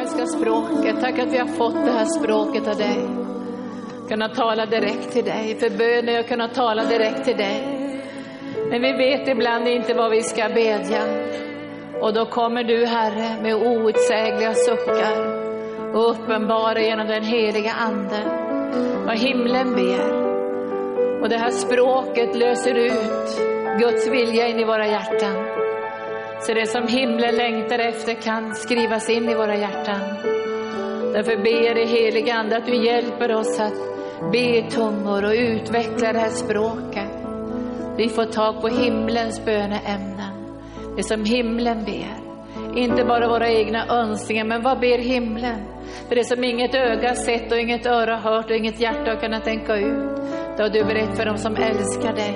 himmelska språket. Tack att vi har fått det här språket av dig. Kunna tala direkt till dig. För bön är att kunna tala direkt till dig. Men vi vet ibland inte vad vi ska bedja. Och då kommer du, Herre, med outsägliga suckar och uppenbara genom den heliga Ande vad himlen ber. Och det här språket löser ut Guds vilja in i våra hjärtan. Så det som himlen längtar efter kan skrivas in i våra hjärtan. Därför ber jag dig helige Ande att du hjälper oss att be i tungor och utveckla det här språket. Vi får tag på himlens böneämnen. Det som himlen ber. Inte bara våra egna önskningar, men vad ber himlen? För det som inget öga sett och inget öra hört och inget hjärta har kunnat tänka ut. Det har du berett för dem som älskar dig.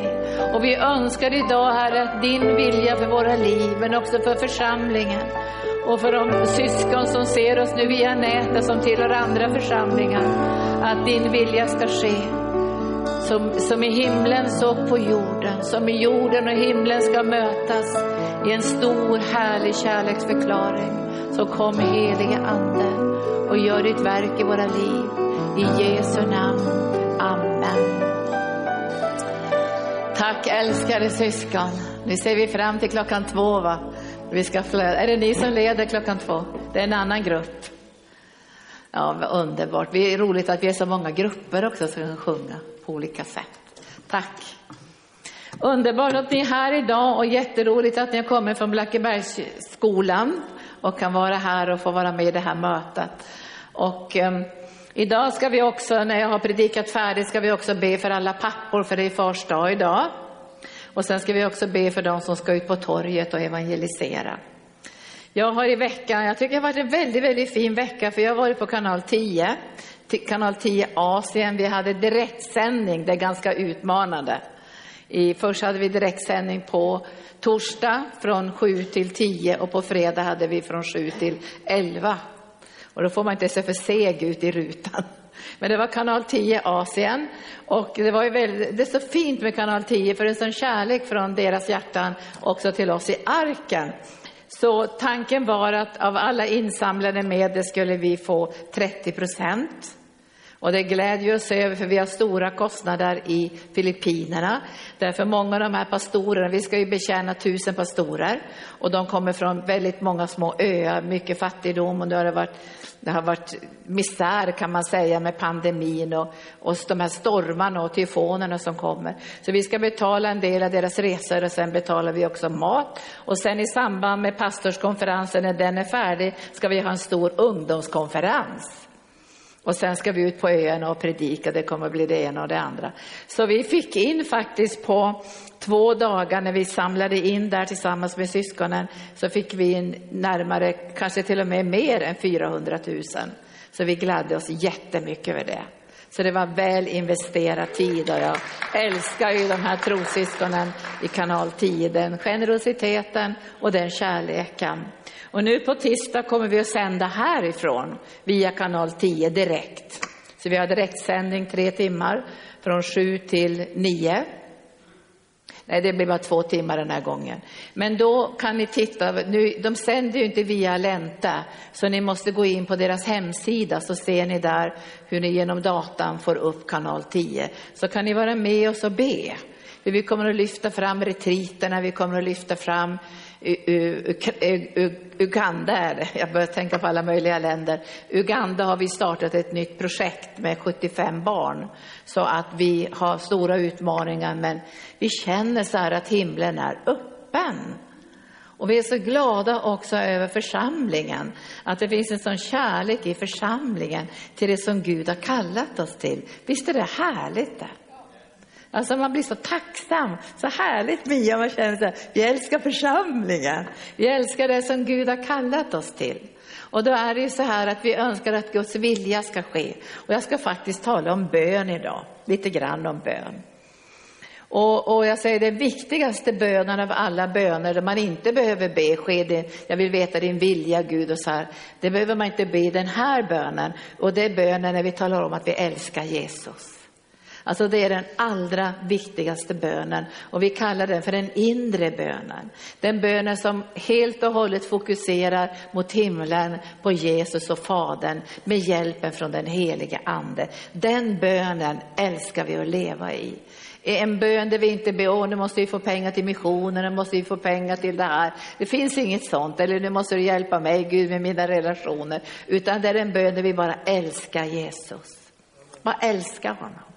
Och vi önskar idag, Herre, att din vilja för våra liv, men också för församlingen och för de syskon som ser oss nu via nätet som tillhör andra församlingar, att din vilja ska ske. Som, som i himlen så på jorden, som i jorden och himlen ska mötas i en stor härlig kärleksförklaring. Så kom helige Ande och gör ditt verk i våra liv. I Jesu namn. Amen. Tack älskade syskon. Nu ser vi fram till klockan två va? Vi ska flöda. Är det ni som leder klockan två? Det är en annan grupp. Ja, vad underbart. Det är roligt att vi är så många grupper också som kan sjunga på olika sätt. Tack. Underbart att ni är här idag och jätteroligt att ni har kommit från Blackebergsskolan och kan vara här och få vara med i det här mötet. Och um, idag ska vi också, när jag har predikat färdigt, ska vi också be för alla pappor, för det är fars dag idag. Och sen ska vi också be för de som ska ut på torget och evangelisera. Jag har i veckan, jag tycker det har varit en väldigt, väldigt fin vecka, för jag har varit på kanal 10, kanal 10 Asien. Vi hade direktsändning, det är ganska utmanande. I, först hade vi direktsändning på torsdag från 7 till 10 och på fredag hade vi från 7 till 11. Och då får man inte se för seg ut i rutan. Men det var kanal 10 Asien och det var ju väldigt, det är så fint med kanal 10 för det är en sån kärlek från deras hjärtan också till oss i arken. Så tanken var att av alla insamlade medel skulle vi få 30 procent. Och det glädjer oss över för vi har stora kostnader i Filippinerna. Därför många av de här pastorerna, vi ska ju betjäna tusen pastorer och de kommer från väldigt många små öar, mycket fattigdom och det har varit, det har varit misär kan man säga med pandemin och, och de här stormarna och tyfonerna som kommer. Så vi ska betala en del av deras resor och sen betalar vi också mat. Och sen i samband med pastorskonferensen när den är färdig ska vi ha en stor ungdomskonferens. Och sen ska vi ut på öarna och predika, det kommer bli det ena och det andra. Så vi fick in faktiskt på två dagar när vi samlade in där tillsammans med syskonen, så fick vi in närmare, kanske till och med mer än 400 000. Så vi gladde oss jättemycket över det. Så det var väl investerad tid och jag älskar ju de här trossyskonen i kanal 10, den generositeten och den kärleken. Och nu på tisdag kommer vi att sända härifrån via kanal 10 direkt. Så vi har direktsändning tre timmar från sju till nio. Nej, det blir bara två timmar den här gången. Men då kan ni titta, nu, de sänder ju inte via Länta, så ni måste gå in på deras hemsida så ser ni där hur ni genom datan får upp kanal 10. Så kan ni vara med oss och be. För vi kommer att lyfta fram retriterna, vi kommer att lyfta fram Uganda är det. Jag börjar tänka på alla möjliga länder. Uganda har vi startat ett nytt projekt med 75 barn. Så att vi har stora utmaningar men vi känner så här att himlen är öppen. Och vi är så glada också över församlingen, att det finns en sån kärlek i församlingen till det som Gud har kallat oss till. Visst är det härligt det? Alltså man blir så tacksam, så härligt Mia, man känner så här, vi älskar församlingen. Vi älskar det som Gud har kallat oss till. Och då är det ju så här att vi önskar att Guds vilja ska ske. Och jag ska faktiskt tala om bön idag, lite grann om bön. Och, och jag säger den viktigaste bönen av alla böner där man inte behöver be, ske det, jag vill veta din vilja Gud och så här. Det behöver man inte be den här bönen. Och det är bönen när vi talar om att vi älskar Jesus. Alltså det är den allra viktigaste bönen och vi kallar den för den inre bönen. Den bönen som helt och hållet fokuserar mot himlen, på Jesus och Fadern med hjälpen från den helige Ande. Den bönen älskar vi att leva i. En bön där vi inte ber, åh nu måste vi få pengar till missionen, nu måste vi få pengar till det här. Det finns inget sånt, eller nu måste du hjälpa mig Gud med mina relationer. Utan det är en bön där vi bara älskar Jesus. Bara älskar honom.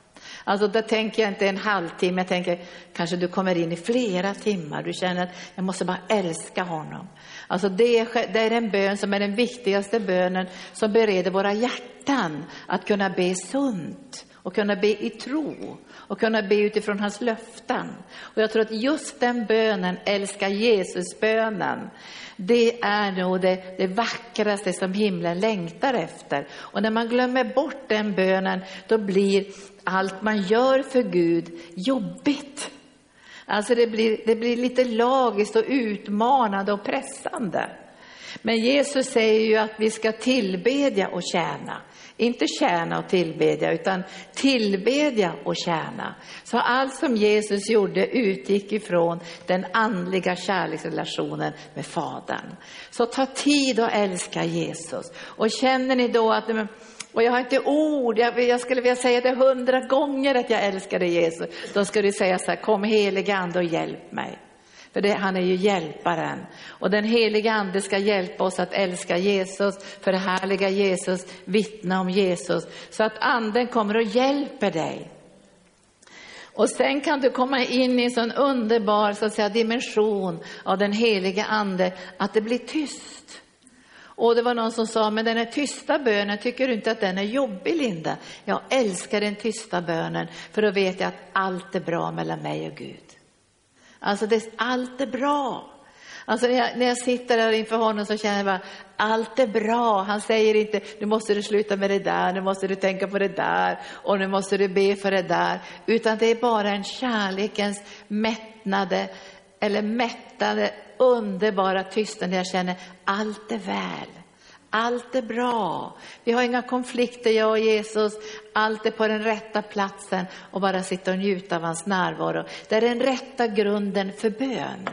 Alltså där tänker jag inte en halvtimme, jag tänker kanske du kommer in i flera timmar. Du känner att jag måste bara älska honom. Alltså det är, det är en bön som är den viktigaste bönen som bereder våra hjärtan att kunna be sunt och kunna be i tro och kunna be utifrån hans löften. Och jag tror att just den bönen, älska Jesus-bönen, det är nog det, det vackraste som himlen längtar efter. Och när man glömmer bort den bönen, då blir allt man gör för Gud jobbigt. Alltså det blir, det blir lite lagiskt och utmanande och pressande. Men Jesus säger ju att vi ska tillbedja och tjäna. Inte tjäna och tillbedja, utan tillbedja och tjäna. Så allt som Jesus gjorde utgick ifrån den andliga kärleksrelationen med Fadern. Så ta tid att älska Jesus. Och känner ni då att och jag har inte ord, jag, jag skulle vilja säga det hundra gånger att jag älskar dig Jesus. Då ska du säga så här, kom helige ande och hjälp mig. För det, han är ju hjälparen. Och den heliga ande ska hjälpa oss att älska Jesus, förhärliga Jesus, vittna om Jesus. Så att anden kommer och hjälper dig. Och sen kan du komma in i en sån underbar så att säga, dimension av den heliga ande, att det blir tyst. Och det var någon som sa, men den här tysta bönen, tycker du inte att den är jobbig Linda? Jag älskar den tysta bönen, för då vet jag att allt är bra mellan mig och Gud. Alltså det, allt är bra. Alltså när jag, när jag sitter där inför honom så känner jag bara, allt är bra. Han säger inte, nu måste du sluta med det där, nu måste du tänka på det där och nu måste du be för det där. Utan det är bara en kärlekens mättnade, eller mättade, underbara tystnad där jag känner, allt är väl. Allt är bra. Vi har inga konflikter, jag och Jesus. Allt är på den rätta platsen och bara sitta och njuta av hans närvaro. Det är den rätta grunden för bön.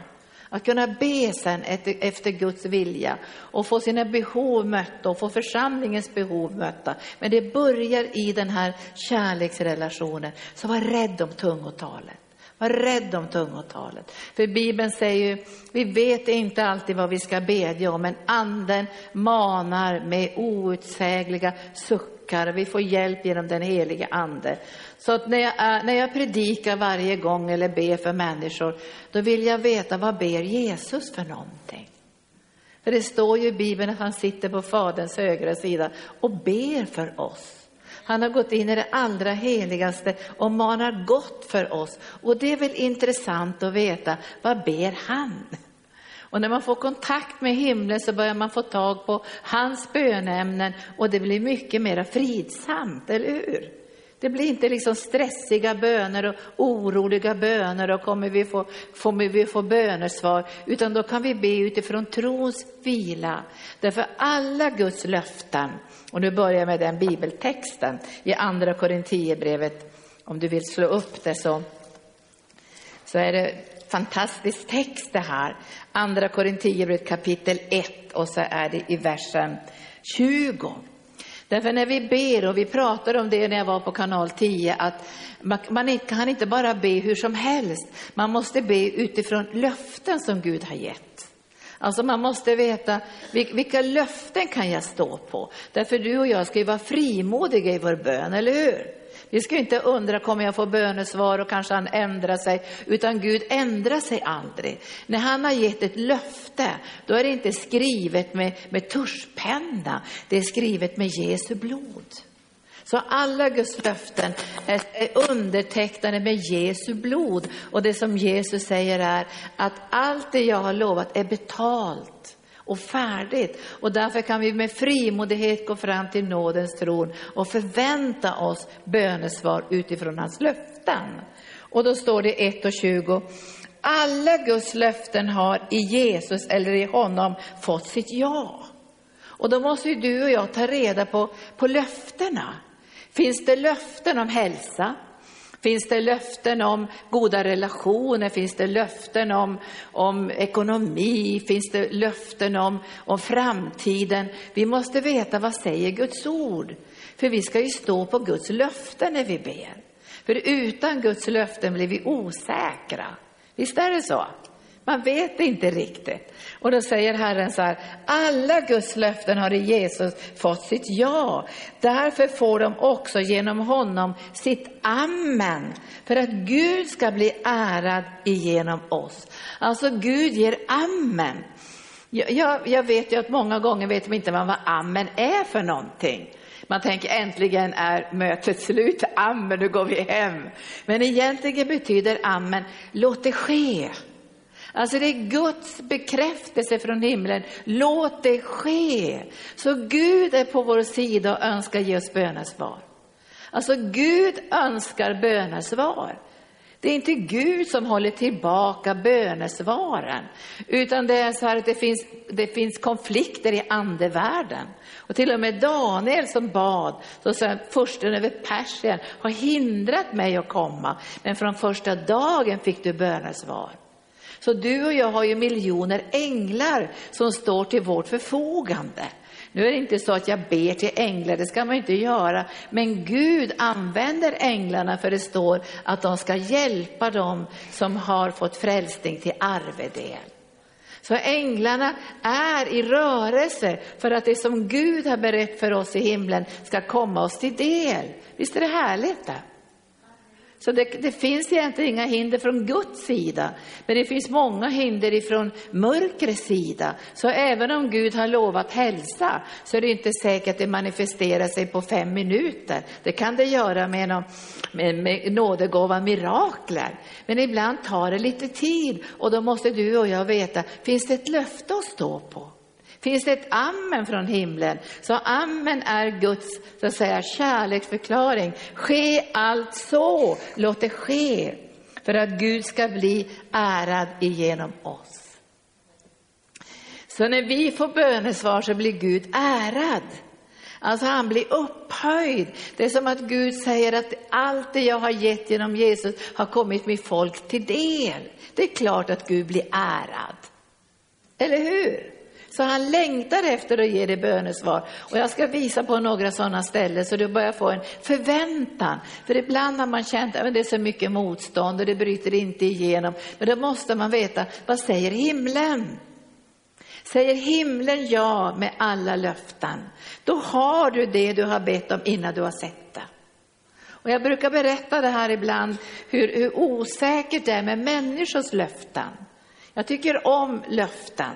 Att kunna be sen efter Guds vilja och få sina behov mötta och få församlingens behov mötta. Men det börjar i den här kärleksrelationen. Så var rädd om tungotalet. Var rädd om tungotalet. För Bibeln säger ju, vi vet inte alltid vad vi ska bedja om, men anden manar med outsägliga suckar. Vi får hjälp genom den helige ande. Så att när jag, när jag predikar varje gång eller ber för människor, då vill jag veta vad ber Jesus för någonting. För det står ju i Bibeln att han sitter på Faderns högra sida och ber för oss. Han har gått in i det allra heligaste och manar gott för oss. Och det är väl intressant att veta, vad ber han? Och när man får kontakt med himlen så börjar man få tag på hans bönämnen och det blir mycket mer fridsamt, eller hur? Det blir inte liksom stressiga böner och oroliga böner och kommer vi få, kommer vi få bönesvar, utan då kan vi be utifrån trons vila. Därför alla Guds löften, och nu börjar jag med den bibeltexten i andra Korinthierbrevet, om du vill slå upp det så, så är det fantastisk text det här. Andra Korinthierbrevet kapitel 1 och så är det i versen 20. Därför när vi ber, och vi pratade om det när jag var på kanal 10, att man kan inte bara be hur som helst. Man måste be utifrån löften som Gud har gett. Alltså man måste veta vilka löften kan jag stå på? Därför du och jag ska ju vara frimodiga i vår bön, eller hur? Vi ska inte undra, kommer jag få bönesvar och kanske han ändrar sig? Utan Gud ändrar sig aldrig. När han har gett ett löfte, då är det inte skrivet med, med tuschpenna, det är skrivet med Jesu blod. Så alla Guds löften är undertecknade med Jesu blod. Och det som Jesus säger är att allt det jag har lovat är betalt och färdigt. Och därför kan vi med frimodighet gå fram till nådens tron och förvänta oss bönesvar utifrån hans löften. Och då står det 1 och 20. Alla Guds löften har i Jesus eller i honom fått sitt ja. Och då måste ju du och jag ta reda på, på löftena. Finns det löften om hälsa? Finns det löften om goda relationer? Finns det löften om, om ekonomi? Finns det löften om, om framtiden? Vi måste veta vad säger Guds ord? För vi ska ju stå på Guds löften när vi ber. För utan Guds löften blir vi osäkra. Visst är det så? Man vet inte riktigt. Och då säger Herren så här, alla Guds löften har i Jesus fått sitt ja. Därför får de också genom honom sitt amen. För att Gud ska bli ärad genom oss. Alltså Gud ger amen. Jag, jag, jag vet ju att många gånger vet man inte vad amen är för någonting. Man tänker äntligen är mötet slut, amen, nu går vi hem. Men egentligen betyder amen, låt det ske. Alltså det är Guds bekräftelse från himlen. Låt det ske. Så Gud är på vår sida och önskar ge oss bönesvar. Alltså Gud önskar bönesvar. Det är inte Gud som håller tillbaka bönesvaren, utan det är så här att det finns, det finns konflikter i andevärlden. Och till och med Daniel som bad, så sa försten över Persien har hindrat mig att komma, men från första dagen fick du bönesvar. Så du och jag har ju miljoner änglar som står till vårt förfogande. Nu är det inte så att jag ber till änglar, det ska man inte göra. Men Gud använder änglarna för det står att de ska hjälpa dem som har fått frälsning till arvedel. Så änglarna är i rörelse för att det som Gud har berett för oss i himlen ska komma oss till del. Visst är det härligt? Det? Så det, det, finns egentligen inga hinder från Guds sida, men det finns många hinder ifrån mörkrets sida. Så även om Gud har lovat hälsa, så är det inte säkert att det manifesterar sig på fem minuter. Det kan det göra med, någon, med, med nådegåvan mirakler. Men ibland tar det lite tid och då måste du och jag veta, finns det ett löfte att stå på? Finns det ett amen från himlen? Så amen är Guds så att säga, kärleksförklaring. Ske allt så, låt det ske, för att Gud ska bli ärad igenom oss. Så när vi får bönesvar så blir Gud ärad. Alltså han blir upphöjd. Det är som att Gud säger att allt det jag har gett genom Jesus har kommit mitt folk till del. Det är klart att Gud blir ärad. Eller hur? Så han längtar efter att ge dig bönesvar. Och jag ska visa på några sådana ställen så du börjar få en förväntan. För ibland har man känt att det är så mycket motstånd och det bryter inte igenom. Men då måste man veta, vad säger himlen? Säger himlen ja med alla löften, då har du det du har bett om innan du har sett det. Och jag brukar berätta det här ibland, hur, hur osäkert det är med människors löften. Jag tycker om löften.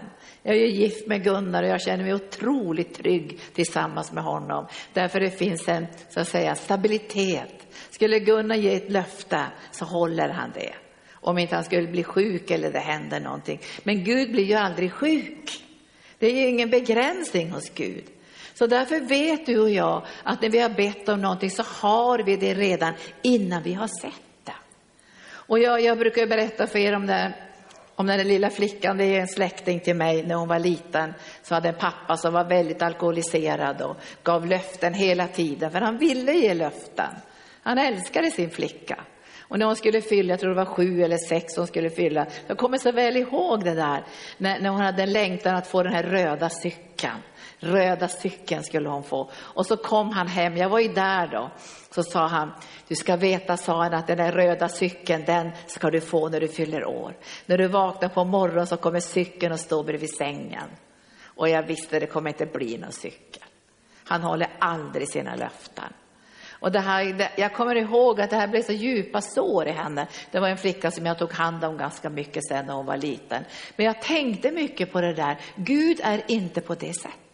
Jag är gift med Gunnar och jag känner mig otroligt trygg tillsammans med honom. Därför det finns en så att säga, stabilitet. Skulle Gunnar ge ett löfte så håller han det. Om inte han skulle bli sjuk eller det händer någonting. Men Gud blir ju aldrig sjuk. Det är ju ingen begränsning hos Gud. Så därför vet du och jag att när vi har bett om någonting så har vi det redan innan vi har sett det. Och jag, jag brukar berätta för er om det om den där lilla flickan, det är en släkting till mig, när hon var liten så hade en pappa som var väldigt alkoholiserad och gav löften hela tiden, för han ville ge löften. Han älskade sin flicka. Och när hon skulle fylla, jag tror det var sju eller sex hon skulle fylla, jag kommer så väl ihåg det där, när, när hon hade en längtan att få den här röda cykeln. Röda cykeln skulle hon få. Och så kom han hem, jag var ju där då. Så sa han, du ska veta, sa han, att den där röda cykeln, den ska du få när du fyller år. När du vaknar på morgonen så kommer cykeln att stå bredvid sängen. Och jag visste, det kommer inte bli någon cykel. Han håller aldrig sina löften. Och det här, jag kommer ihåg att det här blev så djupa sår i henne. Det var en flicka som jag tog hand om ganska mycket sen när hon var liten. Men jag tänkte mycket på det där. Gud är inte på det sättet.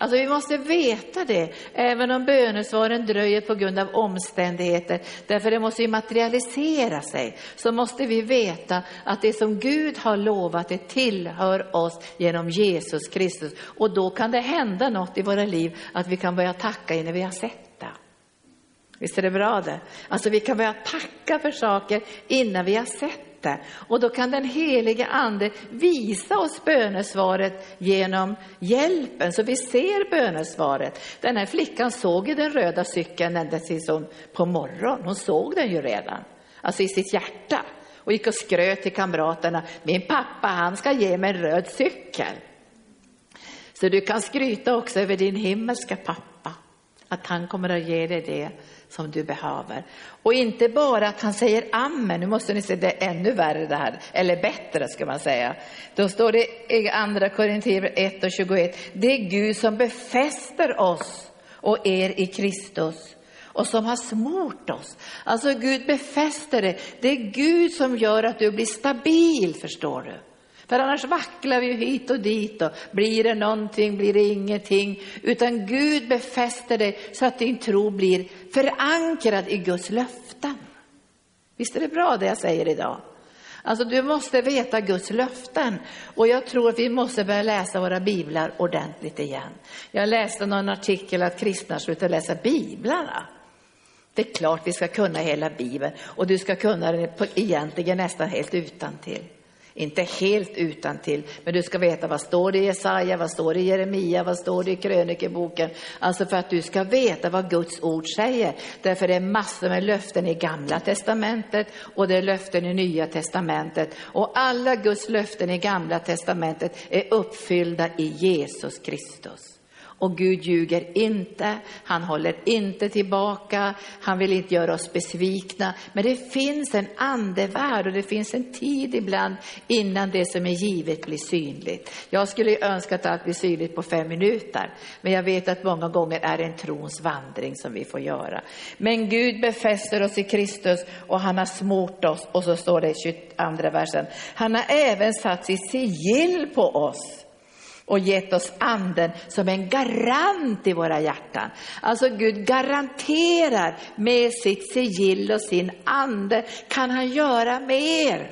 Alltså vi måste veta det, även om bönesvaren dröjer på grund av omständigheter, därför det måste ju materialisera sig, så måste vi veta att det som Gud har lovat, det tillhör oss genom Jesus Kristus. Och då kan det hända något i våra liv, att vi kan börja tacka innan vi har sett det. Visst är det bra det? Alltså vi kan börja tacka för saker innan vi har sett det. Och då kan den helige ande visa oss bönesvaret genom hjälpen, så vi ser bönesvaret. Den här flickan såg ju den röda cykeln ända tills hon på morgonen, hon såg den ju redan, alltså i sitt hjärta. Och gick och skröt till kamraterna, min pappa han ska ge mig en röd cykel. Så du kan skryta också över din himmelska pappa, att han kommer att ge dig det som du behöver. Och inte bara att han säger amen, nu måste ni se det är ännu värre det här, eller bättre ska man säga. Då står det i andra Korinthierbrevet 1 och 21, det är Gud som befäster oss och er i Kristus och som har smort oss. Alltså Gud befäster det. Det är Gud som gör att du blir stabil, förstår du. För annars vacklar vi ju hit och dit och blir det någonting, blir det ingenting. Utan Gud befäster dig så att din tro blir förankrad i Guds löften. Visst är det bra det jag säger idag? Alltså du måste veta Guds löften och jag tror att vi måste börja läsa våra biblar ordentligt igen. Jag läste någon artikel att kristna slutar läsa biblarna. Det är klart vi ska kunna hela bibeln och du ska kunna den egentligen nästan helt utan till. Inte helt utan till, men du ska veta vad står det i Jesaja, vad står det i Jeremia, vad står det i krönikeboken. Alltså för att du ska veta vad Guds ord säger. Därför det är massor med löften i gamla testamentet och det är löften i nya testamentet. Och alla Guds löften i gamla testamentet är uppfyllda i Jesus Kristus. Och Gud ljuger inte, han håller inte tillbaka, han vill inte göra oss besvikna. Men det finns en andevärld och det finns en tid ibland innan det som är givet blir synligt. Jag skulle önska att allt blir synligt på fem minuter, men jag vet att många gånger är det en trons vandring som vi får göra. Men Gud befäster oss i Kristus och han har smort oss, och så står det i 22 versen, han har även satt sitt sigill på oss och gett oss anden som en garant i våra hjärtan. Alltså Gud garanterar med sitt sigill och sin ande kan han göra mer.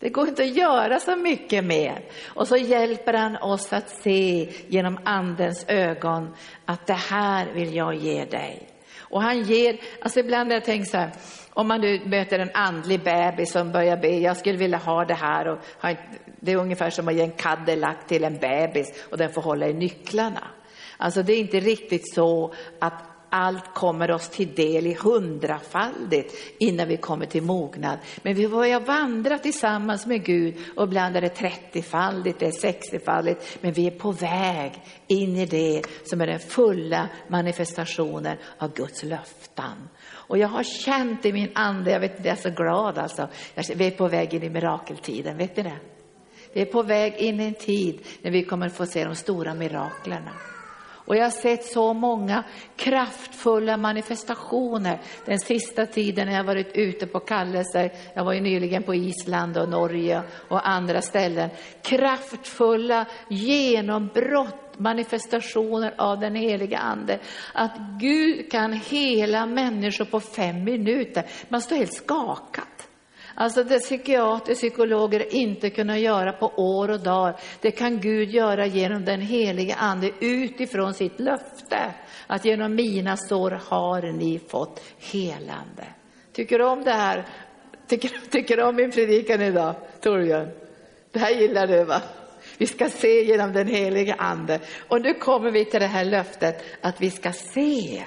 Det går inte att göra så mycket mer. Och så hjälper han oss att se genom andens ögon att det här vill jag ge dig. Och han ger, alltså ibland har jag tänkt så här, om man nu möter en andlig bebis som börjar be, jag skulle vilja ha det här och det är ungefär som att ge en Cadillac till en bebis och den får hålla i nycklarna. Alltså det är inte riktigt så att allt kommer oss till del i hundrafaldigt innan vi kommer till mognad. Men vi börjar vandra tillsammans med Gud och ibland är det trettiofaldigt, det är sextiofaldigt, men vi är på väg in i det som är den fulla manifestationen av Guds löften. Och jag har känt i min ande, jag vet inte, jag är så glad alltså, vi är på väg in i mirakeltiden, vet ni det? Vi är på väg in i en tid när vi kommer få se de stora miraklerna. Och jag har sett så många kraftfulla manifestationer den sista tiden när jag varit ute på kallelser. Jag var ju nyligen på Island och Norge och andra ställen. Kraftfulla genombrott, manifestationer av den heliga ande. Att Gud kan hela människor på fem minuter. Man står helt skakad. Alltså det psykiater, psykologer inte kunna göra på år och dagar, det kan Gud göra genom den helige ande utifrån sitt löfte. Att genom mina sår har ni fått helande. Tycker du om det här? Tycker, tycker du om min predikan idag, Torbjörn? Det här gillar du va? Vi ska se genom den helige ande. Och nu kommer vi till det här löftet att vi ska se.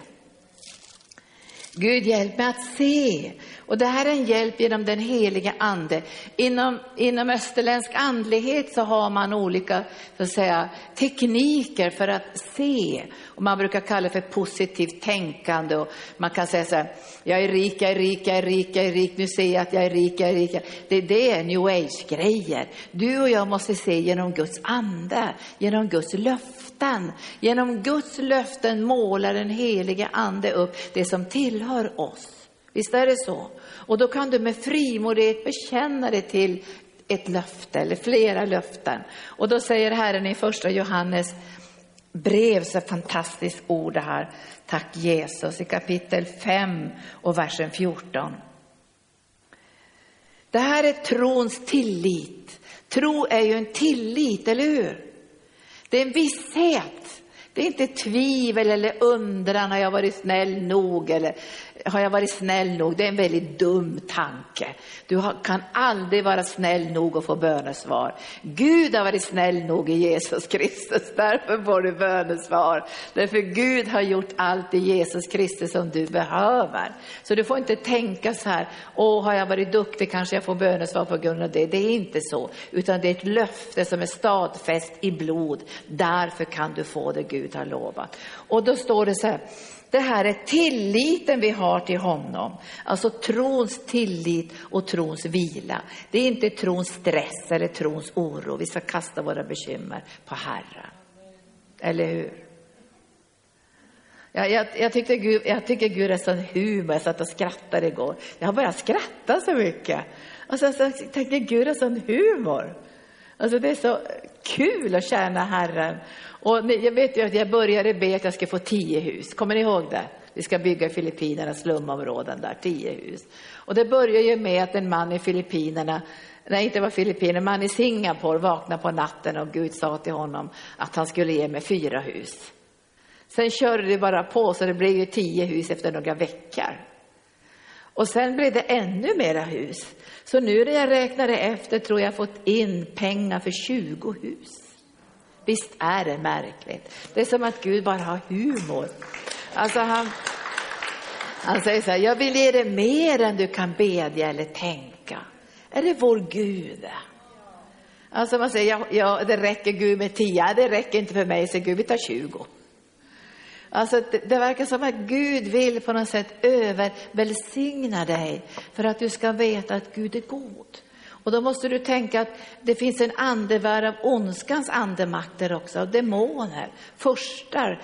Gud hjälp mig att se. Och det här är en hjälp genom den heliga ande. Inom, inom österländsk andlighet så har man olika så att säga, tekniker för att se. Och man brukar kalla det för positivt tänkande. Och man kan säga så här, jag är rik, jag är rik, jag är rik, jag är rik, nu ser jag att jag är rik, jag är rik. Det, det är new age-grejer. Du och jag måste se genom Guds ande, genom Guds löften. Genom Guds löften målar den helige ande upp det som tillhör oss. Visst är det så? Och då kan du med frimodighet bekänna dig till ett löfte eller flera löften. Och då säger Herren i första Johannes brev, så fantastiskt ord det här. Tack Jesus, i kapitel 5 och versen 14. Det här är trons tillit. Tro är ju en tillit, eller hur? Det är en visshet. Det är inte tvivel eller undran, har jag varit snäll nog eller har jag varit snäll nog? Det är en väldigt dum tanke. Du kan aldrig vara snäll nog att få bönesvar. Gud har varit snäll nog i Jesus Kristus, därför får du bönesvar. Därför Gud har gjort allt i Jesus Kristus som du behöver. Så du får inte tänka så här, åh har jag varit duktig kanske jag får bönesvar på grund av det. Det är inte så, utan det är ett löfte som är stadfäst i blod. Därför kan du få det Gud har lovat. Och då står det så här, det här är tilliten vi har till honom. Alltså trons tillit och trons vila. Det är inte trons stress eller trons oro. Vi ska kasta våra bekymmer på Herren. Eller hur? Jag, jag, jag, tyckte Gud, jag tycker Gud är sån humor. Jag satt och skrattade igår. Jag har börjat skratta så mycket. Alltså, jag tänker Gud är sån humor. Alltså det är så kul att tjäna Herren. Och jag vet ju att jag började be att jag ska få tio hus. Kommer ni ihåg det? Vi ska bygga i Filippinerna, slumområden där, tio hus. Och det började ju med att en man i Filippinerna, nej inte var Filippinerna, en man i Singapore vaknade på natten och Gud sa till honom att han skulle ge mig fyra hus. Sen körde det bara på så det blev ju tio hus efter några veckor. Och sen blev det ännu mera hus. Så nu när jag räknade efter tror jag fått in pengar för 20 hus. Visst är det märkligt? Det är som att Gud bara har humor. Alltså han, han säger så här, jag vill ge dig mer än du kan bedja eller tänka. Är det vår Gud? Alltså man säger, ja, ja det räcker Gud med tio, det räcker inte för mig, så Gud vi tar 20. Alltså det, det verkar som att Gud vill på något sätt övervälsigna dig för att du ska veta att Gud är god. Och då måste du tänka att det finns en andevärld av ondskans andemakter också, av demoner, furstar,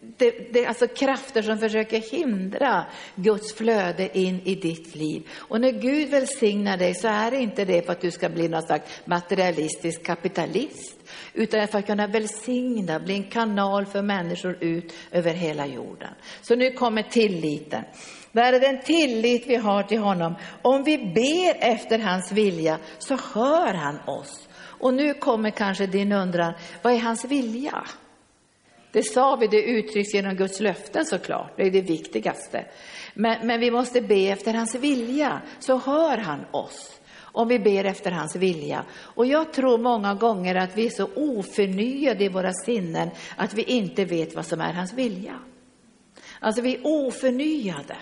det, det är alltså krafter som försöker hindra Guds flöde in i ditt liv. Och när Gud välsignar dig så är det inte det för att du ska bli någon slags materialistisk kapitalist, utan för att kunna välsigna, bli en kanal för människor ut över hela jorden. Så nu kommer tilliten. Det är den tillit vi har till honom. Om vi ber efter hans vilja så hör han oss. Och nu kommer kanske din undran, vad är hans vilja? Det sa vi, det uttrycks genom Guds löften såklart, det är det viktigaste. Men, men vi måste be efter hans vilja, så hör han oss om vi ber efter hans vilja. Och jag tror många gånger att vi är så oförnyade i våra sinnen att vi inte vet vad som är hans vilja. Alltså vi är oförnyade.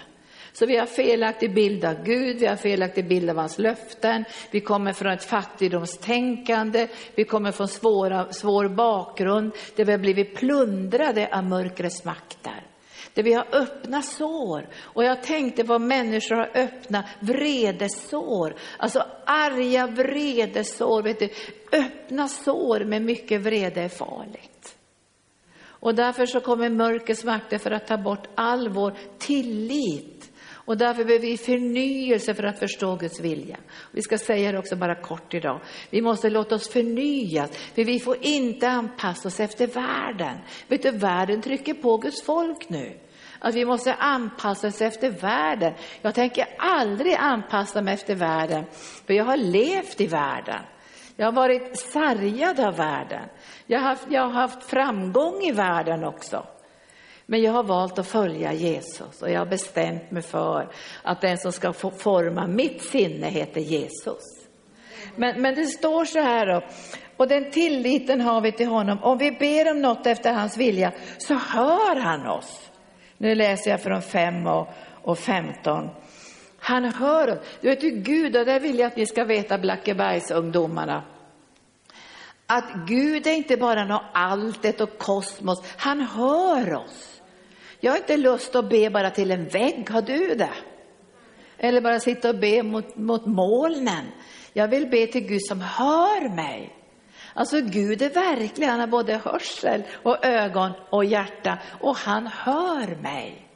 Så vi har felaktig bild av Gud, vi har felaktig bild av hans löften, vi kommer från ett fattigdomstänkande, vi kommer från svåra, svår bakgrund där vi har blivit plundrade av mörkrets makter. Där vi har öppna sår. Och jag tänkte vad människor har öppna vredesår. Alltså arga vredesår. Vet du, öppna sår med mycket vrede är farligt. Och därför så kommer mörkrets makter för att ta bort all vår tillit och därför behöver vi förnyelse för att förstå Guds vilja. Vi ska säga det också bara kort idag. Vi måste låta oss förnyas, för vi får inte anpassa oss efter världen. Vet du, världen trycker på Guds folk nu. Att vi måste anpassa oss efter världen. Jag tänker aldrig anpassa mig efter världen, för jag har levt i världen. Jag har varit sargad av världen. Jag har haft, jag har haft framgång i världen också. Men jag har valt att följa Jesus och jag har bestämt mig för att den som ska få forma mitt sinne heter Jesus. Men, men det står så här då, och den tilliten har vi till honom. Om vi ber om något efter hans vilja så hör han oss. Nu läser jag från 5 och, och 15. Han hör oss. Du vet Gud, och det vill jag att ni ska veta, Blackebergsungdomarna att Gud är inte bara något alltet och kosmos, han hör oss. Jag har inte lust att be bara till en vägg, har du det? Eller bara sitta och be mot, mot molnen. Jag vill be till Gud som hör mig. Alltså Gud är verklig, han har både hörsel och ögon och hjärta och han hör mig.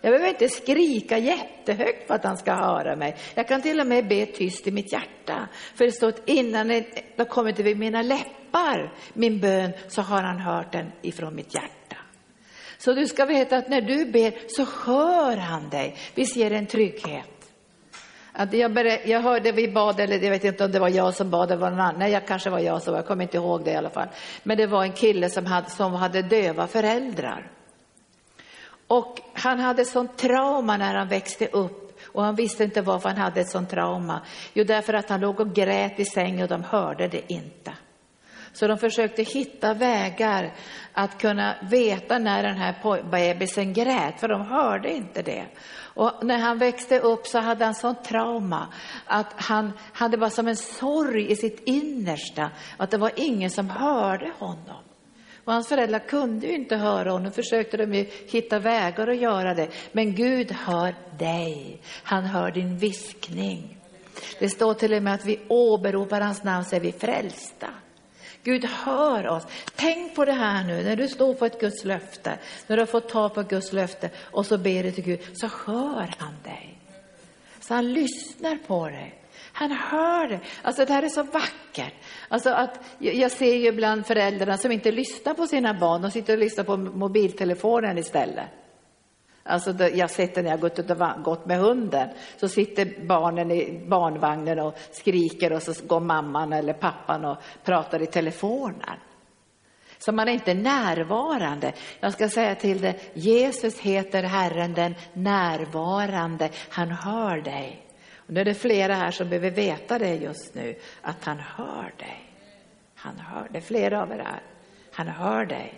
Jag behöver inte skrika jättehögt för att han ska höra mig. Jag kan till och med be tyst i mitt hjärta. För det står att innan det har kommit till mina läppar, min bön, så har han hört den ifrån mitt hjärta. Så du ska veta att när du ber så hör han dig. Vi ser en trygghet. Att jag, berä, jag hörde vi bad, eller jag vet inte om det var jag som bad eller var någon annan. Nej, jag kanske var jag som jag kommer inte ihåg det i alla fall. Men det var en kille som hade, som hade döva föräldrar. Och han hade sånt trauma när han växte upp och han visste inte varför han hade ett sånt trauma. Jo, därför att han låg och grät i sängen och de hörde det inte. Så de försökte hitta vägar att kunna veta när den här bebisen grät, för de hörde inte det. Och när han växte upp så hade han sånt trauma att han hade bara som en sorg i sitt innersta, att det var ingen som hörde honom. Och hans föräldrar kunde ju inte höra honom, försökte de ju hitta vägar att göra det. Men Gud hör dig, han hör din viskning. Det står till och med att vi åberopar hans namn så är vi frälsta. Gud hör oss. Tänk på det här nu när du står på ett Guds löfte, när du har fått ta på Guds löfte och så ber du till Gud, så hör han dig. Så han lyssnar på dig. Han hör det. Alltså det här är så vackert. Alltså att, jag ser ju ibland föräldrarna som inte lyssnar på sina barn, de sitter och lyssnar på mobiltelefonen istället. Alltså jag har sett det när jag gått, ut och gått med hunden. Så sitter barnen i barnvagnen och skriker och så går mamman eller pappan och pratar i telefonen. Så man är inte närvarande. Jag ska säga till dig, Jesus heter Herren den närvarande. Han hör dig. Och nu är det flera här som behöver veta det just nu, att han hör dig. Han hör det. Flera av er här. Han hör dig.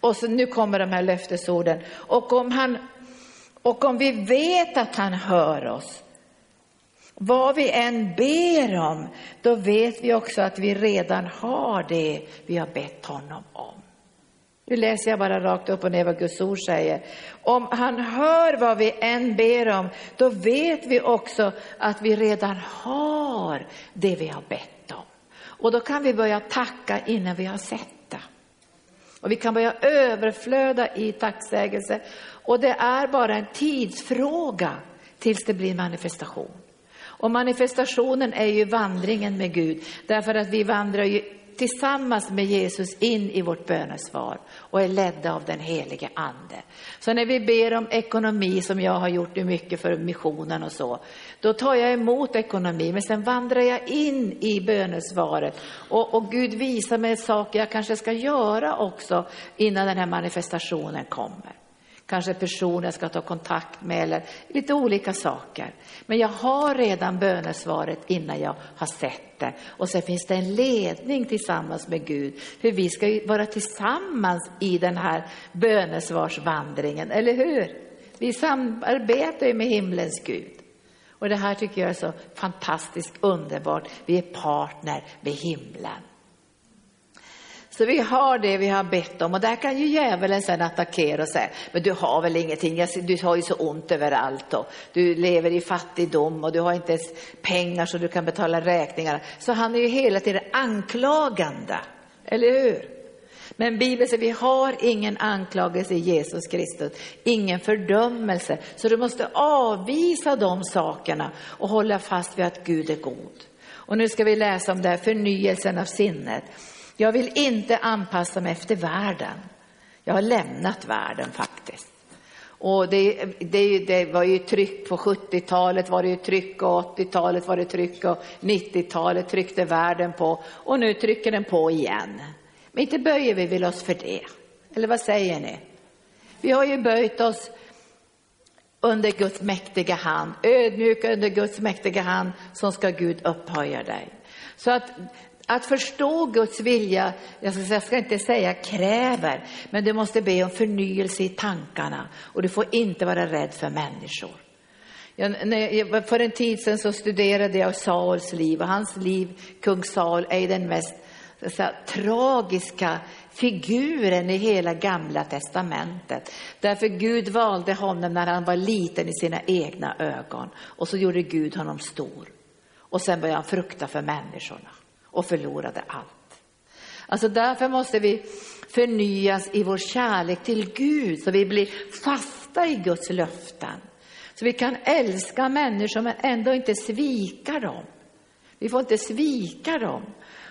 Och så nu kommer de här löftesorden. Och om, han, och om vi vet att han hör oss, vad vi än ber om, då vet vi också att vi redan har det vi har bett honom om. Nu läser jag bara rakt upp och ner vad Guds ord säger. Om han hör vad vi än ber om, då vet vi också att vi redan har det vi har bett om. Och då kan vi börja tacka innan vi har sett det. Och vi kan börja överflöda i tacksägelse. Och det är bara en tidsfråga tills det blir manifestation. Och manifestationen är ju vandringen med Gud, därför att vi vandrar ju tillsammans med Jesus in i vårt bönesvar och är ledda av den helige ande. Så när vi ber om ekonomi, som jag har gjort mycket för missionen och så, då tar jag emot ekonomi, men sen vandrar jag in i bönesvaret och, och Gud visar mig saker jag kanske ska göra också innan den här manifestationen kommer kanske personer jag ska ta kontakt med eller lite olika saker. Men jag har redan bönesvaret innan jag har sett det. Och sen finns det en ledning tillsammans med Gud, för vi ska ju vara tillsammans i den här bönesvarsvandringen, eller hur? Vi samarbetar ju med himlens Gud. Och det här tycker jag är så fantastiskt underbart. Vi är partner med himlen. Så vi har det vi har bett om och där kan ju djävulen sen attackera och säga, men du har väl ingenting, du har ju så ont överallt och du lever i fattigdom och du har inte ens pengar så du kan betala räkningarna. Så han är ju hela tiden anklagande, eller hur? Men Bibeln säger vi har ingen anklagelse i Jesus Kristus, ingen fördömelse. Så du måste avvisa de sakerna och hålla fast vid att Gud är god. Och nu ska vi läsa om det här förnyelsen av sinnet. Jag vill inte anpassa mig efter världen. Jag har lämnat världen faktiskt. Och det, det, det var ju tryck på 70-talet, var det ju tryck och 80-talet var det tryck och 90-talet tryckte världen på och nu trycker den på igen. Men inte böjer vi väl oss för det? Eller vad säger ni? Vi har ju böjt oss under Guds mäktiga hand, ödmjuka under Guds mäktiga hand, som ska Gud upphöja dig. Så att att förstå Guds vilja, jag ska, jag ska, inte säga kräver, men du måste be om förnyelse i tankarna och du får inte vara rädd för människor. Jag, jag, för en tid sedan så studerade jag Sauls liv och hans liv, kung Saul, är den mest säga, tragiska figuren i hela gamla testamentet. Därför Gud valde honom när han var liten i sina egna ögon och så gjorde Gud honom stor. Och sen började han frukta för människorna och förlorade allt. Alltså därför måste vi förnyas i vår kärlek till Gud så vi blir fasta i Guds löften. Så vi kan älska människor men ändå inte svika dem. Vi får inte svika dem.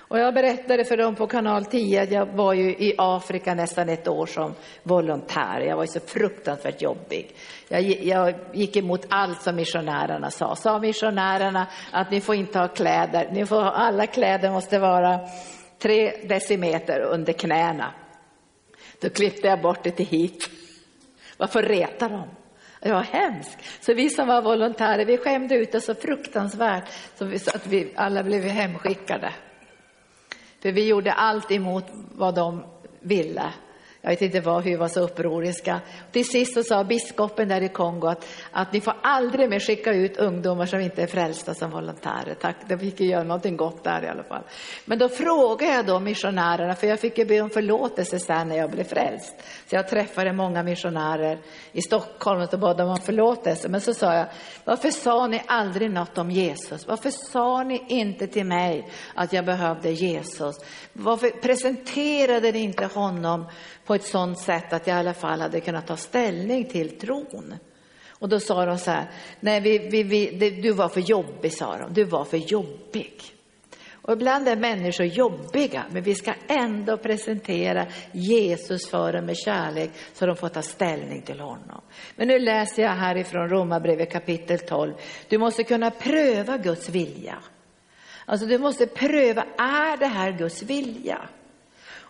Och jag berättade för dem på kanal 10 att jag var ju i Afrika nästan ett år som volontär. Jag var ju så fruktansvärt jobbig. Jag, jag gick emot allt som missionärerna sa. Sa missionärerna att ni får inte ha kläder, ni får, alla kläder måste vara tre decimeter under knäna. Då klippte jag bort det till hit. Varför reta dem? Det var hemskt. Så vi som var volontärer, vi skämde ut oss så fruktansvärt så att vi alla blev hemskickade. För vi gjorde allt emot vad de ville. Jag vet inte vad, hur vi var så upproriska. Till sist så sa biskopen där i Kongo att, att ni får aldrig mer skicka ut ungdomar som inte är frälsta som volontärer. Tack, de fick ju göra någonting gott där i alla fall. Men då frågade jag då missionärerna, för jag fick ju be om förlåtelse sen när jag blev frälst. Så jag träffade många missionärer i Stockholm och bad dem om förlåtelse. Men så sa jag, varför sa ni aldrig något om Jesus? Varför sa ni inte till mig att jag behövde Jesus? Varför presenterade ni inte honom på ett sådant sätt att jag i alla fall hade kunnat ta ställning till tron. Och då sa de så här, nej vi, vi, vi, det, du var för jobbig sa de, du var för jobbig. Och ibland är människor jobbiga, men vi ska ändå presentera Jesus för dem med kärlek så de får ta ställning till honom. Men nu läser jag härifrån Romarbrevet kapitel 12. Du måste kunna pröva Guds vilja. Alltså du måste pröva, är det här Guds vilja?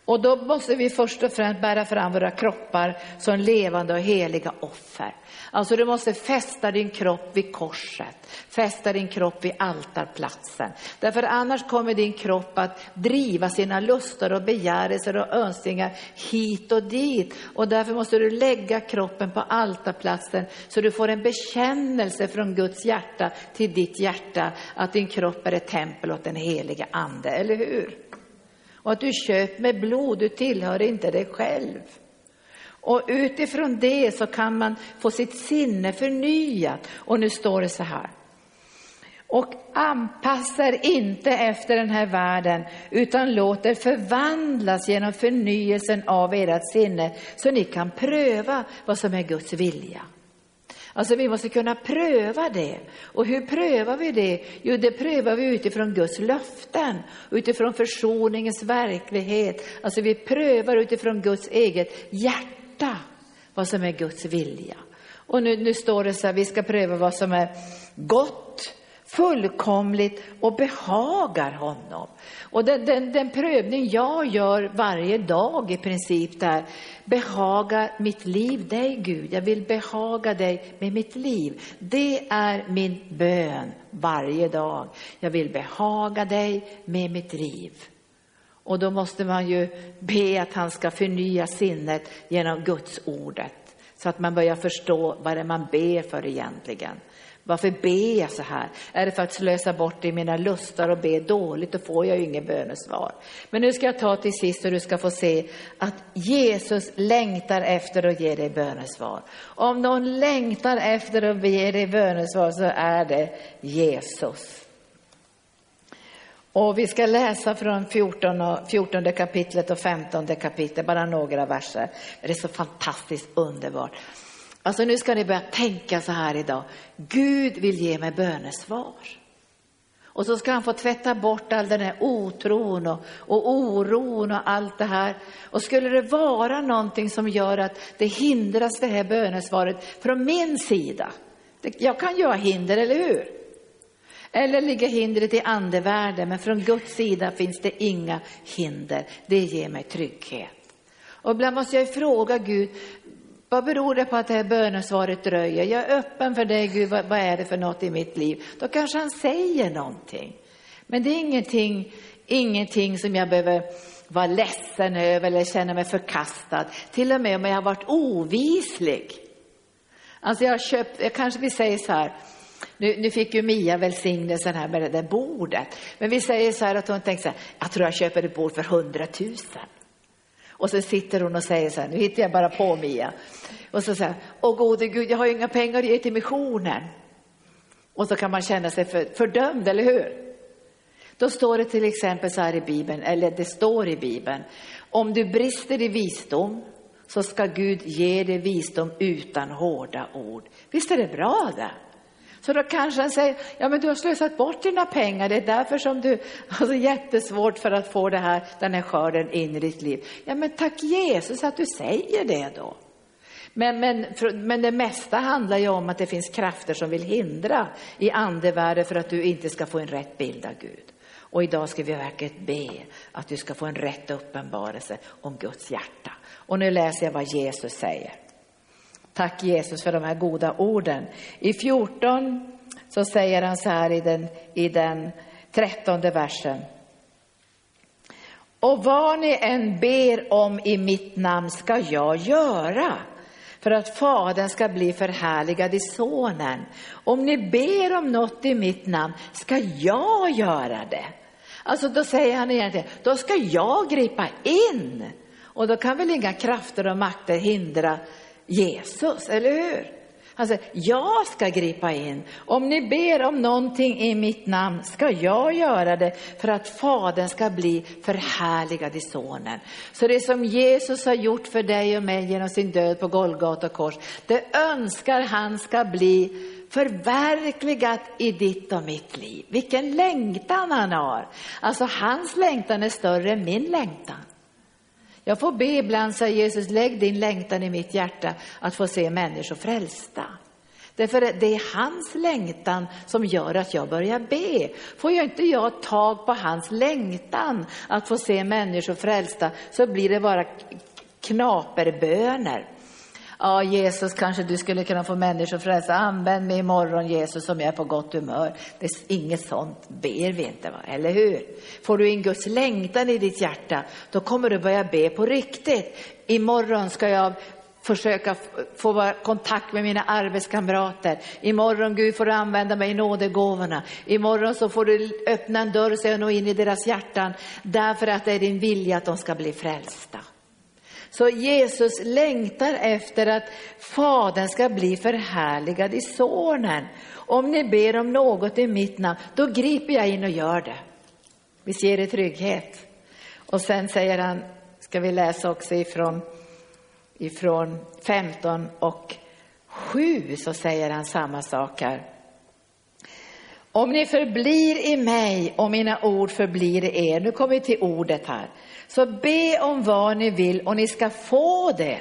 Och då måste vi först och främst bära fram våra kroppar som levande och heliga offer. Alltså du måste fästa din kropp vid korset, fästa din kropp vid altarplatsen. Därför annars kommer din kropp att driva sina lustar och begärelser och önskningar hit och dit. Och därför måste du lägga kroppen på altarplatsen så du får en bekännelse från Guds hjärta till ditt hjärta att din kropp är ett tempel åt den heliga ande, eller hur? Och att du köpt med blod, du tillhör inte dig själv. Och utifrån det så kan man få sitt sinne förnyat. Och nu står det så här. Och anpassar inte efter den här världen utan låter förvandlas genom förnyelsen av ert sinne så ni kan pröva vad som är Guds vilja. Alltså vi måste kunna pröva det. Och hur prövar vi det? Jo, det prövar vi utifrån Guds löften, utifrån försoningens verklighet. Alltså vi prövar utifrån Guds eget hjärta vad som är Guds vilja. Och nu, nu står det så här, vi ska pröva vad som är gott, fullkomligt och behagar honom. Och den, den, den, prövning jag gör varje dag i princip där, behagar mitt liv dig Gud, jag vill behaga dig med mitt liv. Det är min bön varje dag. Jag vill behaga dig med mitt liv. Och då måste man ju be att han ska förnya sinnet genom Guds ordet så att man börjar förstå vad det är man ber för egentligen. Varför ber jag så här? Är det för att slösa bort det i mina lustar och be dåligt, då får jag ju inget bönesvar. Men nu ska jag ta till sist och du ska få se att Jesus längtar efter att ge dig bönesvar. Om någon längtar efter att ge dig bönesvar så är det Jesus. Och vi ska läsa från 14, 14 kapitlet och 15 kapitlet, bara några verser. Det är så fantastiskt underbart. Alltså nu ska ni börja tänka så här idag. Gud vill ge mig bönesvar. Och så ska han få tvätta bort all den här otron och, och oron och allt det här. Och skulle det vara någonting som gör att det hindras det här bönesvaret från min sida. Jag kan ju ha hinder, eller hur? Eller ligger hindret i andevärlden, men från Guds sida finns det inga hinder. Det ger mig trygghet. Och ibland måste jag fråga Gud, vad beror det på att det här bönesvaret dröjer? Jag är öppen för dig Gud, vad, vad är det för något i mitt liv? Då kanske han säger någonting. Men det är ingenting, ingenting som jag behöver vara ledsen över eller känna mig förkastad. Till och med om jag har varit ovislig. Alltså jag har köpt, jag kanske vi säger så här, nu, nu, fick ju Mia välsignelsen här med det där bordet. Men vi säger så här att hon tänkte så här, jag tror jag köper ett bord för hundratusen. Och så sitter hon och säger så här, nu hittar jag bara på Mia. Och så säger åh gode Gud, jag har ju inga pengar att ge till missionen. Och så kan man känna sig för, fördömd, eller hur? Då står det till exempel så här i Bibeln, eller det står i Bibeln, om du brister i visdom så ska Gud ge dig visdom utan hårda ord. Visst är det bra det? Så då kanske han säger, ja men du har slösat bort dina pengar, det är därför som du har så jättesvårt för att få det här, den här skörden in i ditt liv. Ja men tack Jesus att du säger det då. Men, men, men det mesta handlar ju om att det finns krafter som vill hindra i andevärlden för att du inte ska få en rätt bild av Gud. Och idag ska vi verkligen be att du ska få en rätt uppenbarelse om Guds hjärta. Och nu läser jag vad Jesus säger. Tack Jesus för de här goda orden. I 14 så säger han så här i den, i den trettonde versen. Och vad ni än ber om i mitt namn ska jag göra för att Fadern ska bli förhärligad i Sonen. Om ni ber om något i mitt namn ska jag göra det. Alltså då säger han egentligen, då ska jag gripa in. Och då kan väl inga krafter och makter hindra Jesus, eller hur? Han säger, jag ska gripa in. Om ni ber om någonting i mitt namn ska jag göra det för att Fadern ska bli förhärligad i Sonen. Så det som Jesus har gjort för dig och mig genom sin död på Golgata kors, det önskar han ska bli förverkligat i ditt och mitt liv. Vilken längtan han har. Alltså hans längtan är större än min längtan. Jag får be ibland, säger Jesus, lägg din längtan i mitt hjärta att få se människor frälsta. Därför det är hans längtan som gör att jag börjar be. Får jag inte jag tag på hans längtan att få se människor frälsta så blir det bara knaperböner. Ja, Jesus, kanske du skulle kunna få människor frälsta. Använd mig imorgon, Jesus, om jag är på gott humör. Det är inget sånt ber vi inte, va? eller hur? Får du in Guds längtan i ditt hjärta, då kommer du börja be på riktigt. Imorgon ska jag försöka få kontakt med mina arbetskamrater. Imorgon Gud får du använda mig i nådegåvorna. Imorgon så får du öppna en dörr så jag når in i deras hjärtan därför att det är din vilja att de ska bli frälsta. Så Jesus längtar efter att Fadern ska bli förhärligad i Sonen. Om ni ber om något i mitt namn, då griper jag in och gör det. Visst ger det trygghet? Och sen säger han, ska vi läsa också ifrån, ifrån 15 och 7 så säger han samma sak här. Om ni förblir i mig och mina ord förblir i er, nu kommer vi till ordet här. Så be om vad ni vill och ni ska få det.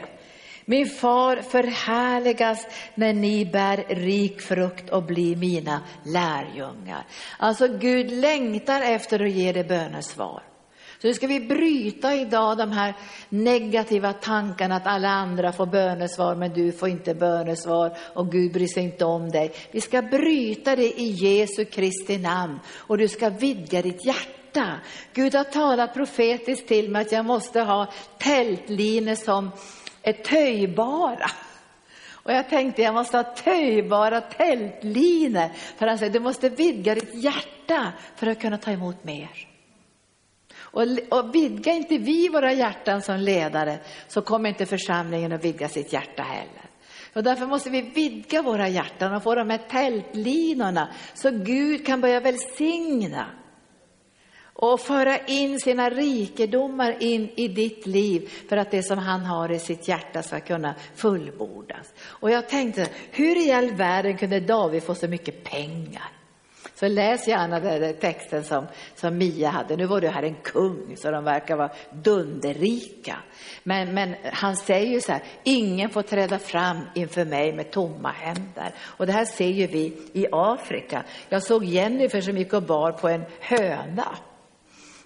Min far förhärligas när ni bär rik frukt och blir mina lärjungar. Alltså Gud längtar efter att ge dig bönesvar. Så nu ska vi bryta idag de här negativa tankarna att alla andra får bönesvar men du får inte bönesvar och Gud bryr sig inte om dig. Vi ska bryta det i Jesu Kristi namn och du ska vidga ditt hjärta hjärta. Gud har talat profetiskt till mig att jag måste ha tältlinor som är töjbara. Och jag tänkte jag måste ha töjbara tältlinor. För han säger du måste vidga ditt hjärta för att kunna ta emot mer. Och, och vidga inte vi våra hjärtan som ledare så kommer inte församlingen att vidga sitt hjärta heller. Och därför måste vi vidga våra hjärtan och få de här tältlinorna så Gud kan börja välsigna och föra in sina rikedomar in i ditt liv för att det som han har i sitt hjärta ska kunna fullbordas. Och jag tänkte, hur i all världen kunde David få så mycket pengar? Så läs gärna den texten som, som Mia hade. Nu var det här en kung, så de verkar vara dunderrika. Men, men han säger ju så här, ingen får träda fram inför mig med tomma händer. Och det här ser ju vi i Afrika. Jag såg Jennifer som gick och bar på en höna.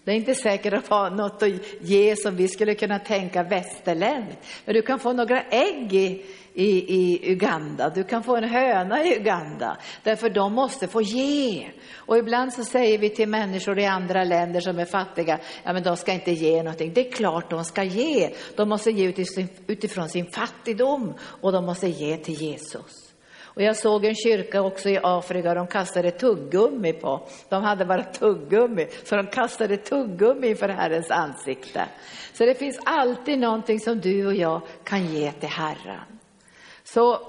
Det är inte säkert att ha något att ge som vi skulle kunna tänka västerländskt. Men du kan få några ägg i, i, i Uganda, du kan få en höna i Uganda. Därför de måste få ge. Och ibland så säger vi till människor i andra länder som är fattiga, ja men de ska inte ge någonting. Det är klart de ska ge. De måste ge utifrån sin fattigdom och de måste ge till Jesus. Och jag såg en kyrka också i Afrika, de kastade tuggummi på. De hade bara tuggummi, så de kastade tuggummi inför Herrens ansikte. Så det finns alltid någonting som du och jag kan ge till Herren. Så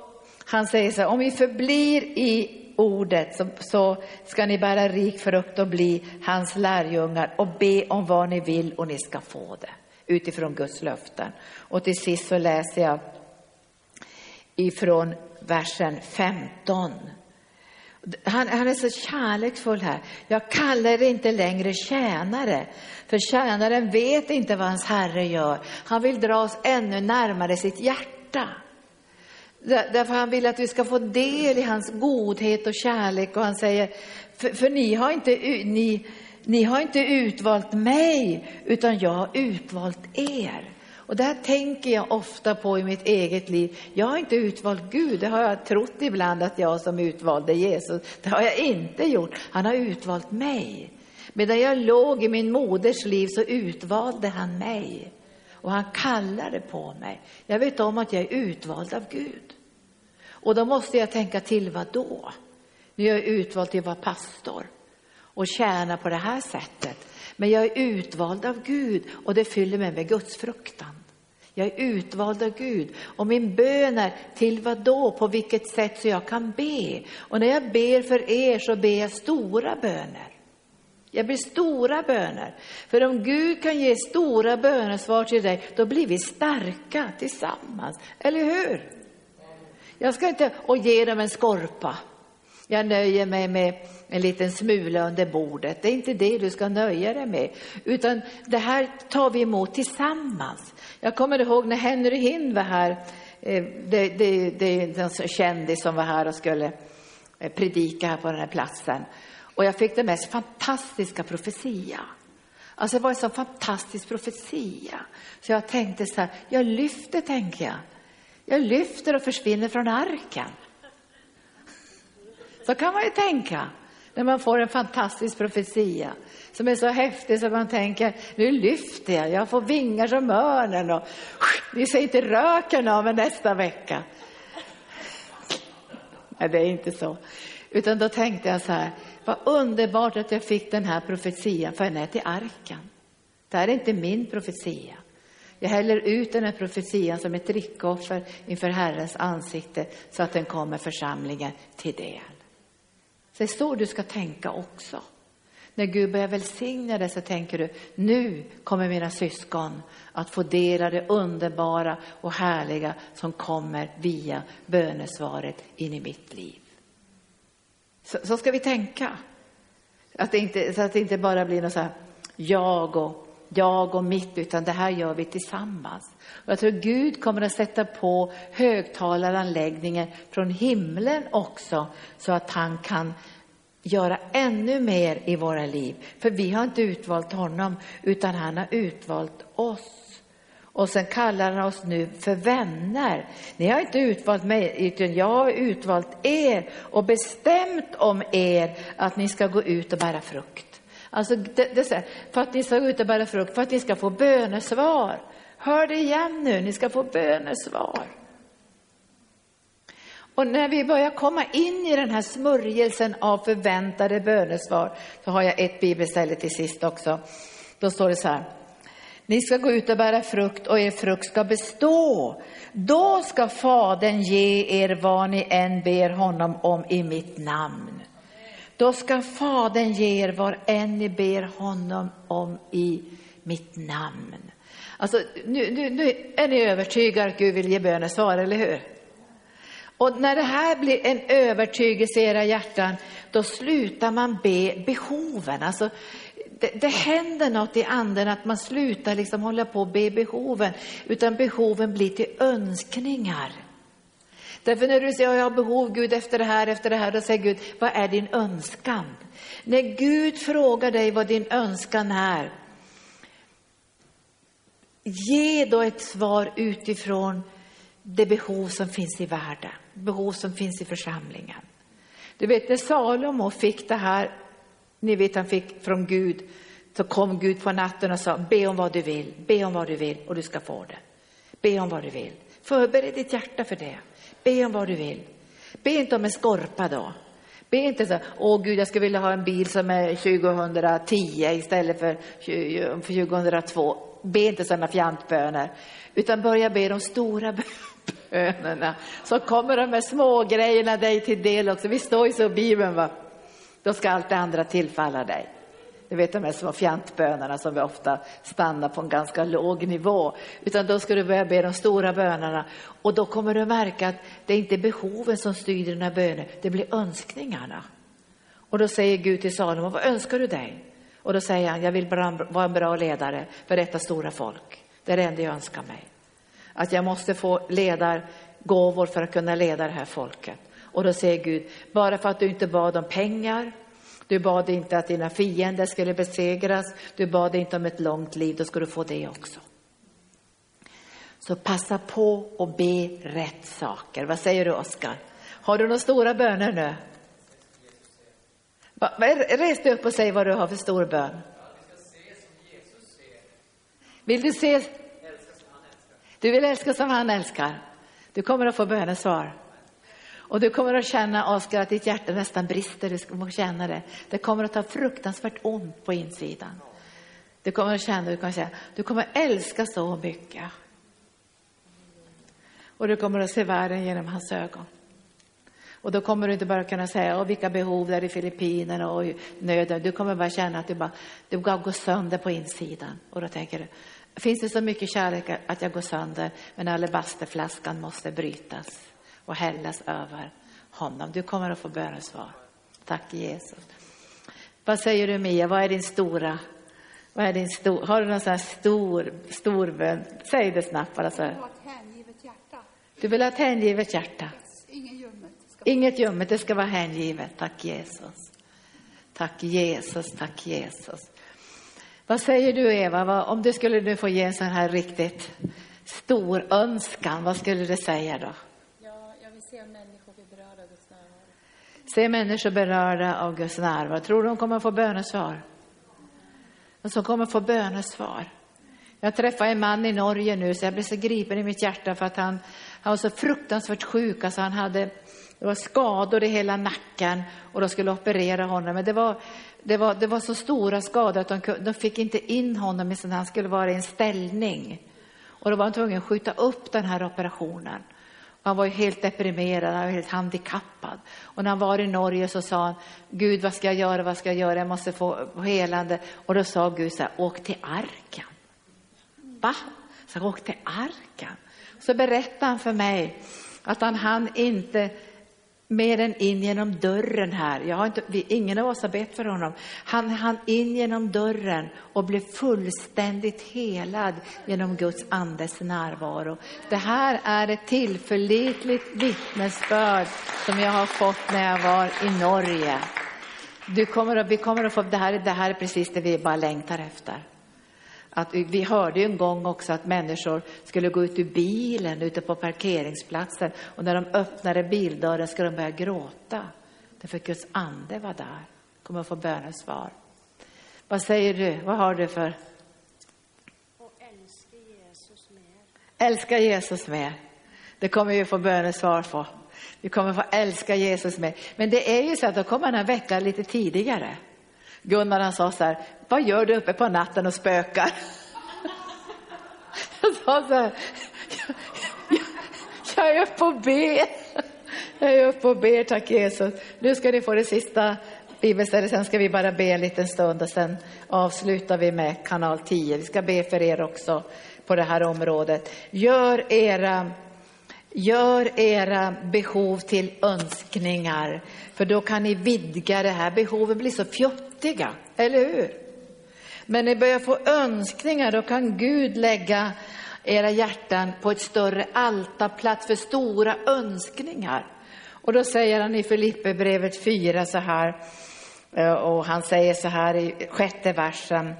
han säger så här, om vi förblir i ordet så, så, ska ni bära rik frukt och bli hans lärjungar och be om vad ni vill och ni ska få det utifrån Guds löften. Och till sist så läser jag ifrån versen 15. Han, han, är så kärleksfull här. Jag kallar er inte längre tjänare, för tjänaren vet inte vad hans herre gör. Han vill dra oss ännu närmare sitt hjärta. Därför han vill att vi ska få del i hans godhet och kärlek. Och han säger, för, för ni, har inte, ni, ni har inte utvalt mig, utan jag har utvalt er. Och det här tänker jag ofta på i mitt eget liv. Jag har inte utvalt Gud, det har jag trott ibland att jag som utvalde Jesus. Det har jag inte gjort. Han har utvalt mig. Medan jag låg i min moders liv så utvalde han mig. Och han kallade på mig. Jag vet om att jag är utvald av Gud. Och då måste jag tänka till vad då? Nu är jag utvald till att vara pastor och tjäna på det här sättet. Men jag är utvald av Gud och det fyller mig med Guds fruktan. Jag är utvald av Gud och min bön är till vad då, på vilket sätt så jag kan be. Och när jag ber för er så ber jag stora böner. Jag ber stora böner. För om Gud kan ge stora bönesvar till dig, då blir vi starka tillsammans. Eller hur? Jag ska inte och ge dem en skorpa. Jag nöjer mig med en liten smula under bordet. Det är inte det du ska nöja dig med, utan det här tar vi emot tillsammans. Jag kommer ihåg när Henry Hind var här, eh, det, det, det är en kändis som var här och skulle eh, predika här på den här platsen. Och jag fick den mest fantastiska profetia. Alltså det var en så fantastisk profetia. Så jag tänkte så här, jag lyfter tänker jag. Jag lyfter och försvinner från arken. Så kan man ju tänka när man får en fantastisk profetia som är så häftig så man tänker, nu lyfter jag, jag får vingar som örnen och ni ser inte röken av mig nästa vecka. Nej, det är inte så. Utan då tänkte jag så här, vad underbart att jag fick den här profetian, för den är till arken. Det här är inte min profetia. Jag häller ut den här profetian som ett drickoffer inför Herrens ansikte så att den kommer församlingen till del. Det är så du ska tänka också. När Gud börjar välsigna dig så tänker du, nu kommer mina syskon att få del av det underbara och härliga som kommer via bönesvaret in i mitt liv. Så, så ska vi tänka. Att det inte, så att det inte bara blir något så här, jag och jag och mitt, utan det här gör vi tillsammans. Och jag tror Gud kommer att sätta på högtalaranläggningen från himlen också, så att han kan göra ännu mer i våra liv. För vi har inte utvalt honom, utan han har utvalt oss. Och sen kallar han oss nu för vänner. Ni har inte utvalt mig, utan jag har utvalt er och bestämt om er att ni ska gå ut och bära frukt. Alltså, det, det här, för att ni ska gå ut och bära frukt, för att ni ska få bönesvar. Hör det igen nu, ni ska få bönesvar. Och när vi börjar komma in i den här smörjelsen av förväntade bönesvar, så har jag ett bibelställe till sist också. Då står det så här. Ni ska gå ut och bära frukt och er frukt ska bestå. Då ska Fadern ge er vad ni än ber honom om i mitt namn. Då ska Fadern ge er vad än ni ber honom om i mitt namn. Alltså, nu, nu, nu är ni övertygade att Gud vill ge bönesvar, eller hur? Och när det här blir en övertygelse i era hjärtan, då slutar man be behoven. Alltså, det, det händer något i anden, att man slutar liksom hålla på och be behoven, utan behoven blir till önskningar. Därför när du säger, jag har behov Gud efter det här, efter det här, då säger Gud, vad är din önskan? När Gud frågar dig vad din önskan är, ge då ett svar utifrån det behov som finns i världen, behov som finns i församlingen. Du vet när Salomo fick det här, ni vet han fick från Gud, så kom Gud på natten och sa, be om vad du vill, be om vad du vill och du ska få det. Be om vad du vill. Förbered ditt hjärta för det. Be om vad du vill. Be inte om en skorpa då. Be inte så, åh Gud, jag skulle vilja ha en bil som är 2010 istället för 2002. Be inte sådana fjantböner, utan börja be de stora bönerna. Så kommer de här små grejerna dig till del också. Vi står ju så i Bibeln, va? Då ska allt det andra tillfalla dig. Ni vet de här små fjantbönerna som vi ofta stannar på en ganska låg nivå. Utan då ska du börja be de stora bönerna. Och då kommer du märka att det är inte behoven som styr dina böner, det blir önskningarna. Och då säger Gud till Salomo, vad önskar du dig? Och då säger han, jag vill vara en bra ledare för detta stora folk. Det är det enda jag önskar mig. Att jag måste få ledargåvor för att kunna leda det här folket. Och då säger Gud, bara för att du inte bad om pengar, du bad inte att dina fiender skulle besegras, du bad inte om ett långt liv, då ska du få det också. Så passa på och be rätt saker. Vad säger du Oskar? Har du några stora böner nu? Res dig upp och säg vad du har för stor bön. Vill du se? Du vill älska som han älskar. Du kommer att få bönesvar. Och du kommer att känna, Oskar, att ditt hjärta nästan brister. Du kommer känna det. Det kommer att ta fruktansvärt ont på insidan. Du kommer att känna, du kommer att säga, du kommer att älska så mycket. Och du kommer att se världen genom hans ögon. Och då kommer du inte bara kunna säga, vilka behov det är i Filippinerna och nöden. Du kommer bara känna att du bara, du bara går sönder på insidan. Och då tänker du, finns det så mycket kärlek att jag går sönder, men alabasterflaskan måste brytas och hällas över honom. Du kommer att få bönesvar. Tack Jesus. Vad säger du Mia, vad är din stora, vad är din stor, har du någon sån här stor, stor bön? Säg det snabbt bara så. Jag vill ha ett hängivet hjärta. Du vill ha ett hängivet hjärta? Inget ljummet, det ska vara hängivet. Tack Jesus. Tack Jesus, tack Jesus. Vad säger du Eva, om du skulle nu få ge en sån här riktigt stor önskan, vad skulle du säga då? Se människor bli berörda av Guds närvaro. Se människor berörda av Guds närvaro. Tror du de kommer få bönesvar? De som kommer få bönesvar. Jag träffade en man i Norge nu, så jag blev så gripen i mitt hjärta för att han, han var så fruktansvärt sjuk. Alltså han hade det var skador i hela nacken och de skulle operera honom. Men det var, det var, det var så stora skador att de, de fick inte in honom i han skulle vara i en ställning. Och då var han tvungen att skjuta upp den här operationen. Han var ju helt deprimerad, han var helt handikappad. Och när han var i Norge så sa han, Gud vad ska jag göra, vad ska jag göra, jag måste få helande. Och då sa Gud så här, åk till arken. Va? Så åk till arken. Så berättade han för mig att han hann inte mer än in genom dörren här. Jag har inte, ingen av oss har bett för honom. Han hann in genom dörren och blev fullständigt helad genom Guds andes närvaro. Det här är ett tillförlitligt vittnesbörd som jag har fått när jag var i Norge. Du kommer att, vi kommer att få, det här, det här är precis det vi bara längtar efter. Att vi hörde ju en gång också att människor skulle gå ut ur bilen ute på parkeringsplatsen och när de öppnade bildörren skulle de börja gråta. Därför Guds ande var där. Kommer att få bönesvar. Vad säger du? Vad har du för? Och älska Jesus mer. Älska Jesus mer. Det kommer vi få bönesvar på. Vi kommer få älska Jesus mer. Men det är ju så att då kommer han väcka lite tidigare. Gunnar han sa så här, vad gör du uppe på natten och spökar? Jag sa så här, jag, jag är uppe och ber. Jag är uppe och ber, tack Jesus. Nu ska ni få det sista bibelstället, sen ska vi bara be en liten stund och sen avslutar vi med kanal 10. Vi ska be för er också på det här området. Gör era Gör era behov till önskningar, för då kan ni vidga det här. Behoven blir så fjuttiga, eller hur? Men ni börjar få önskningar, då kan Gud lägga era hjärtan på ett större altarplats för stora önskningar. Och då säger han i Filipperbrevet 4 så här, eh, och han säger så här i sjätte versen.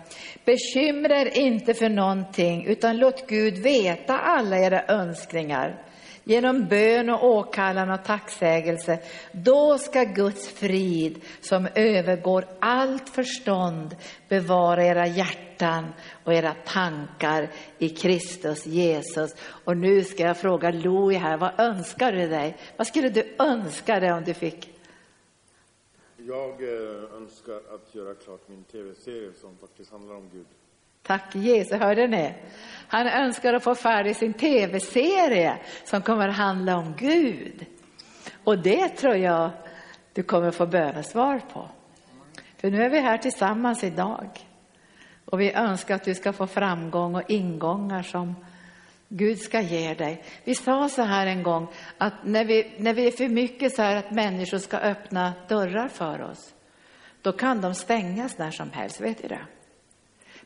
Bekymra er inte för någonting, utan låt Gud veta alla era önskningar genom bön och åkallan och tacksägelse, då ska Guds frid som övergår allt förstånd bevara era hjärtan och era tankar i Kristus Jesus. Och nu ska jag fråga Louie här, vad önskar du dig? Vad skulle du önska dig om du fick? Jag eh, önskar att göra klart min tv-serie som faktiskt handlar om Gud. Tack Jesus, hörde ni? Han önskar att få färdig sin tv-serie som kommer att handla om Gud. Och det tror jag du kommer få bönesvar på. För nu är vi här tillsammans idag. Och vi önskar att du ska få framgång och ingångar som Gud ska ge dig. Vi sa så här en gång att när vi, när vi är för mycket så här att människor ska öppna dörrar för oss, då kan de stängas när som helst. Vet du det?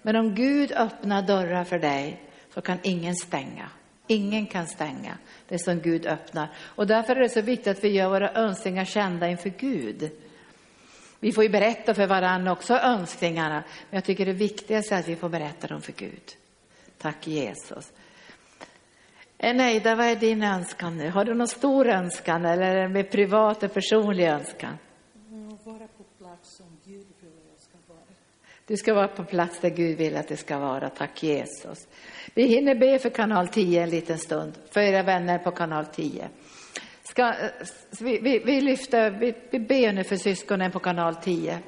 Men om Gud öppnar dörrar för dig så kan ingen stänga. Ingen kan stänga det som Gud öppnar. Och därför är det så viktigt att vi gör våra önskningar kända inför Gud. Vi får ju berätta för varandra också önskningarna, men jag tycker det viktigaste är att vi får berätta dem för Gud. Tack Jesus. Eneida, vad är din önskan nu? Har du någon stor önskan eller en privat och personlig önskan? Vara på plats som Gud vill att jag ska vara. Du ska vara på plats där Gud vill att det ska vara. Tack Jesus. Vi hinner be för kanal 10 en liten stund, för era vänner på kanal 10. Ska, eh, vi, vi, vi lyfter, vi, vi ber nu för syskonen på kanal 10.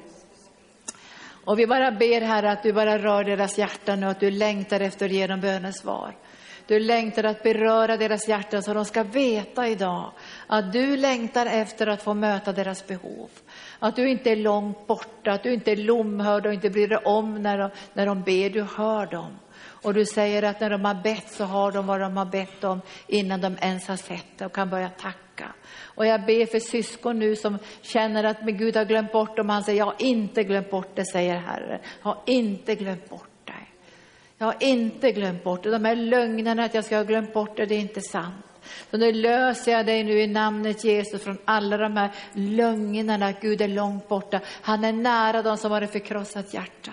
Och vi bara ber här att du bara rör deras hjärtan och att du längtar efter att ge dem bönesvar. Du längtar att beröra deras hjärtan så de ska veta idag att du längtar efter att få möta deras behov. Att du inte är långt borta, att du inte är lomhörd och inte bryr dig om när de, när de ber, du hör dem. Och du säger att när de har bett så har de vad de har bett om innan de ens har sett det och kan börja tacka. Och jag ber för syskon nu som känner att men Gud har glömt bort dem. Han säger, jag har inte glömt bort det, säger Herren. Jag har inte glömt bort. Jag har inte glömt bort det. De här lögnerna att jag ska ha glömt bort det, det är inte sant. Så nu löser jag dig nu i namnet Jesus från alla de här lögnerna Gud är långt borta. Han är nära de som har ett förkrossat hjärta.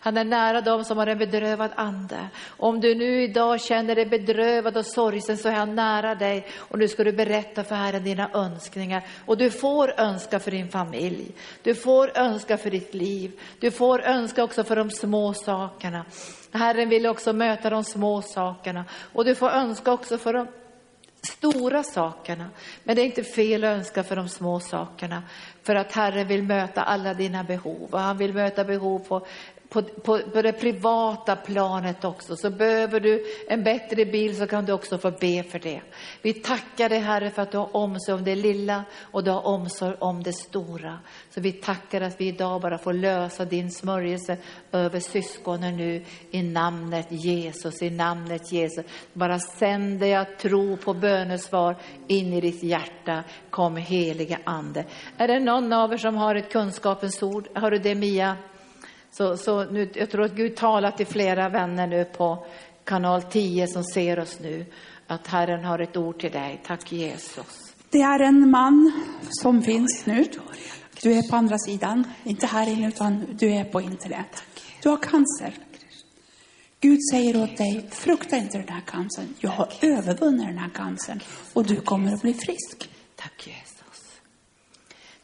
Han är nära dem som har en bedrövad ande. Om du nu idag känner dig bedrövad och sorgsen så är han nära dig och nu ska du berätta för Herren dina önskningar. Och du får önska för din familj. Du får önska för ditt liv. Du får önska också för de små sakerna. Herren vill också möta de små sakerna och du får önska också för de stora sakerna. Men det är inte fel att önska för de små sakerna. För att Herren vill möta alla dina behov och han vill möta behov på på, på, på det privata planet också. Så behöver du en bättre bil så kan du också få be för det. Vi tackar dig Herre för att du har omsorg om det lilla och du har omsorg om det stora. Så vi tackar att vi idag bara får lösa din smörjelse över syskonen nu i namnet Jesus, i namnet Jesus. Bara sänder jag tro på bönesvar in i ditt hjärta. Kom helige Ande. Är det någon av er som har ett kunskapens ord? Har du det Mia? Så, så nu, jag tror att Gud talar till flera vänner nu på kanal 10 som ser oss nu, att Herren har ett ord till dig. Tack Jesus. Det är en man som finns nu. Du är på andra sidan, inte här inne utan du är på internet. Du har cancer. Gud säger åt dig, frukta inte den här cancern. Jag har övervunnit den här cancern och du kommer att bli frisk. Tack Jesus.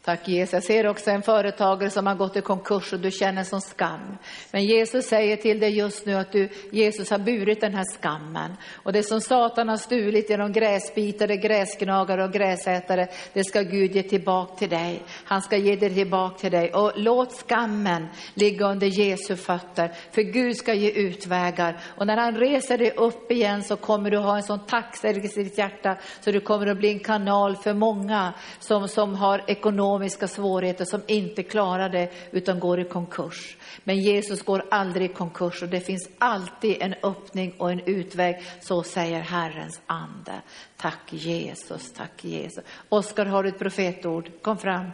Tack Jesus. Jag ser också en företagare som har gått i konkurs och du känner som skam. Men Jesus säger till dig just nu att du, Jesus har burit den här skammen. Och det som Satan har stulit genom gräsbitare, gräsgnagare och gräsätare, det ska Gud ge tillbaka till dig. Han ska ge det tillbaka till dig. Och låt skammen ligga under Jesu fötter. För Gud ska ge utvägar. Och när han reser dig upp igen så kommer du ha en sån tacksägelse i ditt hjärta så du kommer att bli en kanal för många som, som har ekonomisk ekonomiska svårigheter som inte klarar det utan går i konkurs. Men Jesus går aldrig i konkurs och det finns alltid en öppning och en utväg. Så säger Herrens ande. Tack Jesus, tack Jesus. Oskar, har du ett profetord? Kom fram.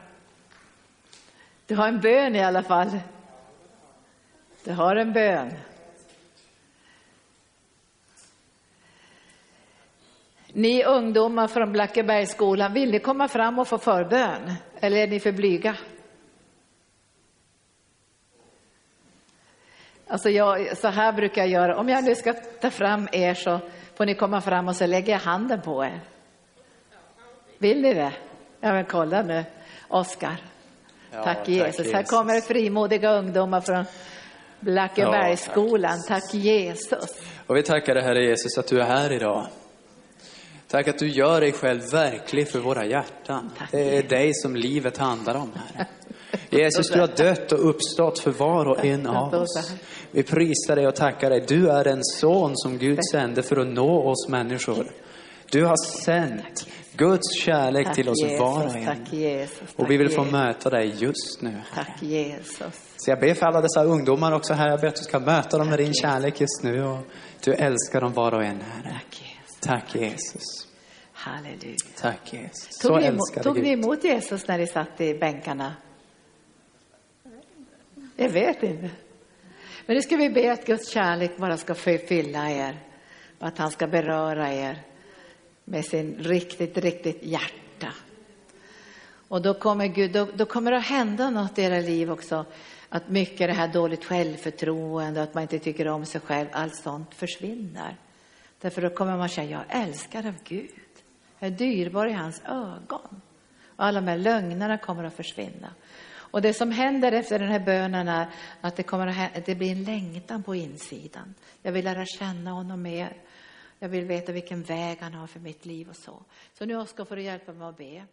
Du har en bön i alla fall. Du har en bön. Ni ungdomar från Blackebergsskolan, vill ni komma fram och få förbön? Eller är ni för blyga? Alltså jag, så här brukar jag göra. Om jag nu ska ta fram er så får ni komma fram och så lägger jag handen på er. Vill ni det? Ja, men kolla nu, Oskar. Ja, tack, Jesus. Jesus. Här kommer frimodiga ungdomar från Blackebergsskolan. Ja, tack. tack Jesus. Och vi tackar dig Herre Jesus att du är här idag. Tack att du gör dig själv verklig för våra hjärtan. Det är dig som livet handlar om, Herre. Jesus, du har dött och uppstått för var och en av oss. Vi prisar dig och tackar dig. Du är en son som Gud sände för att nå oss människor. Du har sänt Guds kärlek Tack till oss var och en. tack Jesus. Och vi vill tack få möta dig just nu. Tack Jesus. Så jag ber för alla dessa ungdomar också här. Jag ber att du ska möta dem med din kärlek just nu. Och du älskar dem var och en, Herre. Tack Jesus. Halleluja. Tack Jesus. Så Tog, ni, emot, tog ni emot Jesus när ni satt i bänkarna? Jag vet inte. Men nu ska vi be att Guds kärlek bara ska fylla er och att han ska beröra er med sin riktigt, riktigt hjärta. Och då kommer Gud, då, då kommer det att hända något i era liv också. Att mycket det här dåligt självförtroende, att man inte tycker om sig själv, allt sånt försvinner. Därför då kommer man känna, jag är älskad av Gud. Jag är dyrbar i hans ögon. Och alla de här lögnerna kommer att försvinna. Och det som händer efter den här bönen är att det, kommer att, det blir en längtan på insidan. Jag vill lära känna honom mer. Jag vill veta vilken väg han har för mitt liv och så. Så nu Oskar får du hjälpa mig att be.